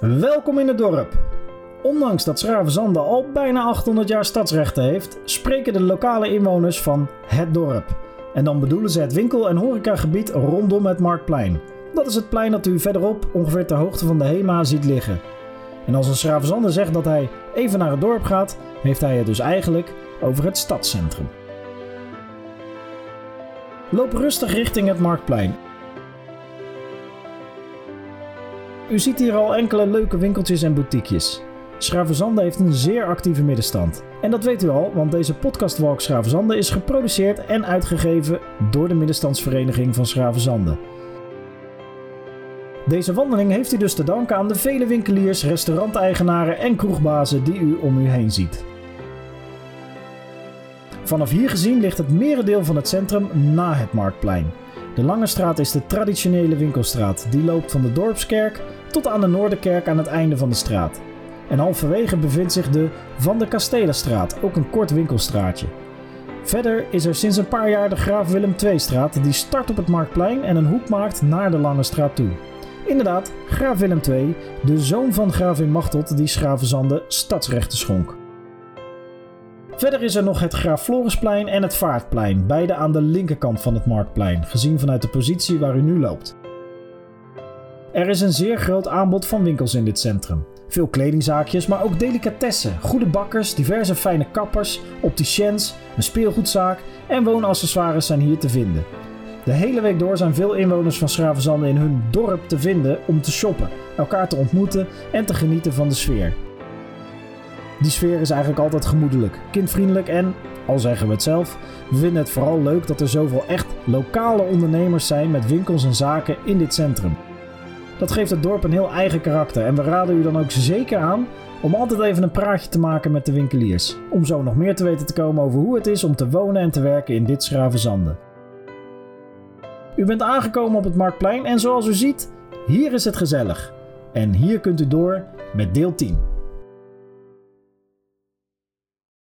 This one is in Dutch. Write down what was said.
Welkom in het dorp. Ondanks dat Schravenzande al bijna 800 jaar stadsrechten heeft, spreken de lokale inwoners van het dorp. En dan bedoelen ze het winkel- en horecagebied rondom het Marktplein. Dat is het plein dat u verderop ongeveer ter hoogte van de Hema ziet liggen. En als een Schravenzander zegt dat hij even naar het dorp gaat, heeft hij het dus eigenlijk over het stadscentrum. Loop rustig richting het Marktplein. U ziet hier al enkele leuke winkeltjes en boutiquejes. Schravenzande heeft een zeer actieve middenstand. En dat weet u al, want deze podcastwalk Schravenzande is geproduceerd en uitgegeven door de middenstandsvereniging van Schravenzande. Deze wandeling heeft u dus te danken aan de vele winkeliers, restauranteigenaren en kroegbazen die u om u heen ziet. Vanaf hier gezien ligt het merendeel van het centrum na het Marktplein. De Lange Straat is de traditionele winkelstraat. Die loopt van de Dorpskerk tot aan de Noorderkerk aan het einde van de straat. En halverwege bevindt zich de Van de Kastelenstraat, ook een kort winkelstraatje. Verder is er sinds een paar jaar de Graaf Willem II-straat, die start op het Marktplein en een hoek maakt naar de Lange Straat toe. Inderdaad, Graaf Willem II, de zoon van gravin Machteld die Schravenzande stadsrechten schonk. Verder is er nog het Graaf Florisplein en het Vaartplein, beide aan de linkerkant van het Marktplein, gezien vanuit de positie waar u nu loopt. Er is een zeer groot aanbod van winkels in dit centrum. Veel kledingzaakjes, maar ook delicatessen, goede bakkers, diverse fijne kappers, opticiens, een speelgoedzaak en woonaccessoires zijn hier te vinden. De hele week door zijn veel inwoners van Schravenzande in hun dorp te vinden om te shoppen, elkaar te ontmoeten en te genieten van de sfeer. Die sfeer is eigenlijk altijd gemoedelijk, kindvriendelijk en, al zeggen we het zelf, we vinden het vooral leuk dat er zoveel echt lokale ondernemers zijn met winkels en zaken in dit centrum. Dat geeft het dorp een heel eigen karakter en we raden u dan ook zeker aan om altijd even een praatje te maken met de winkeliers. Om zo nog meer te weten te komen over hoe het is om te wonen en te werken in dit Schravenzande. U bent aangekomen op het Marktplein en zoals u ziet, hier is het gezellig. En hier kunt u door met deel 10.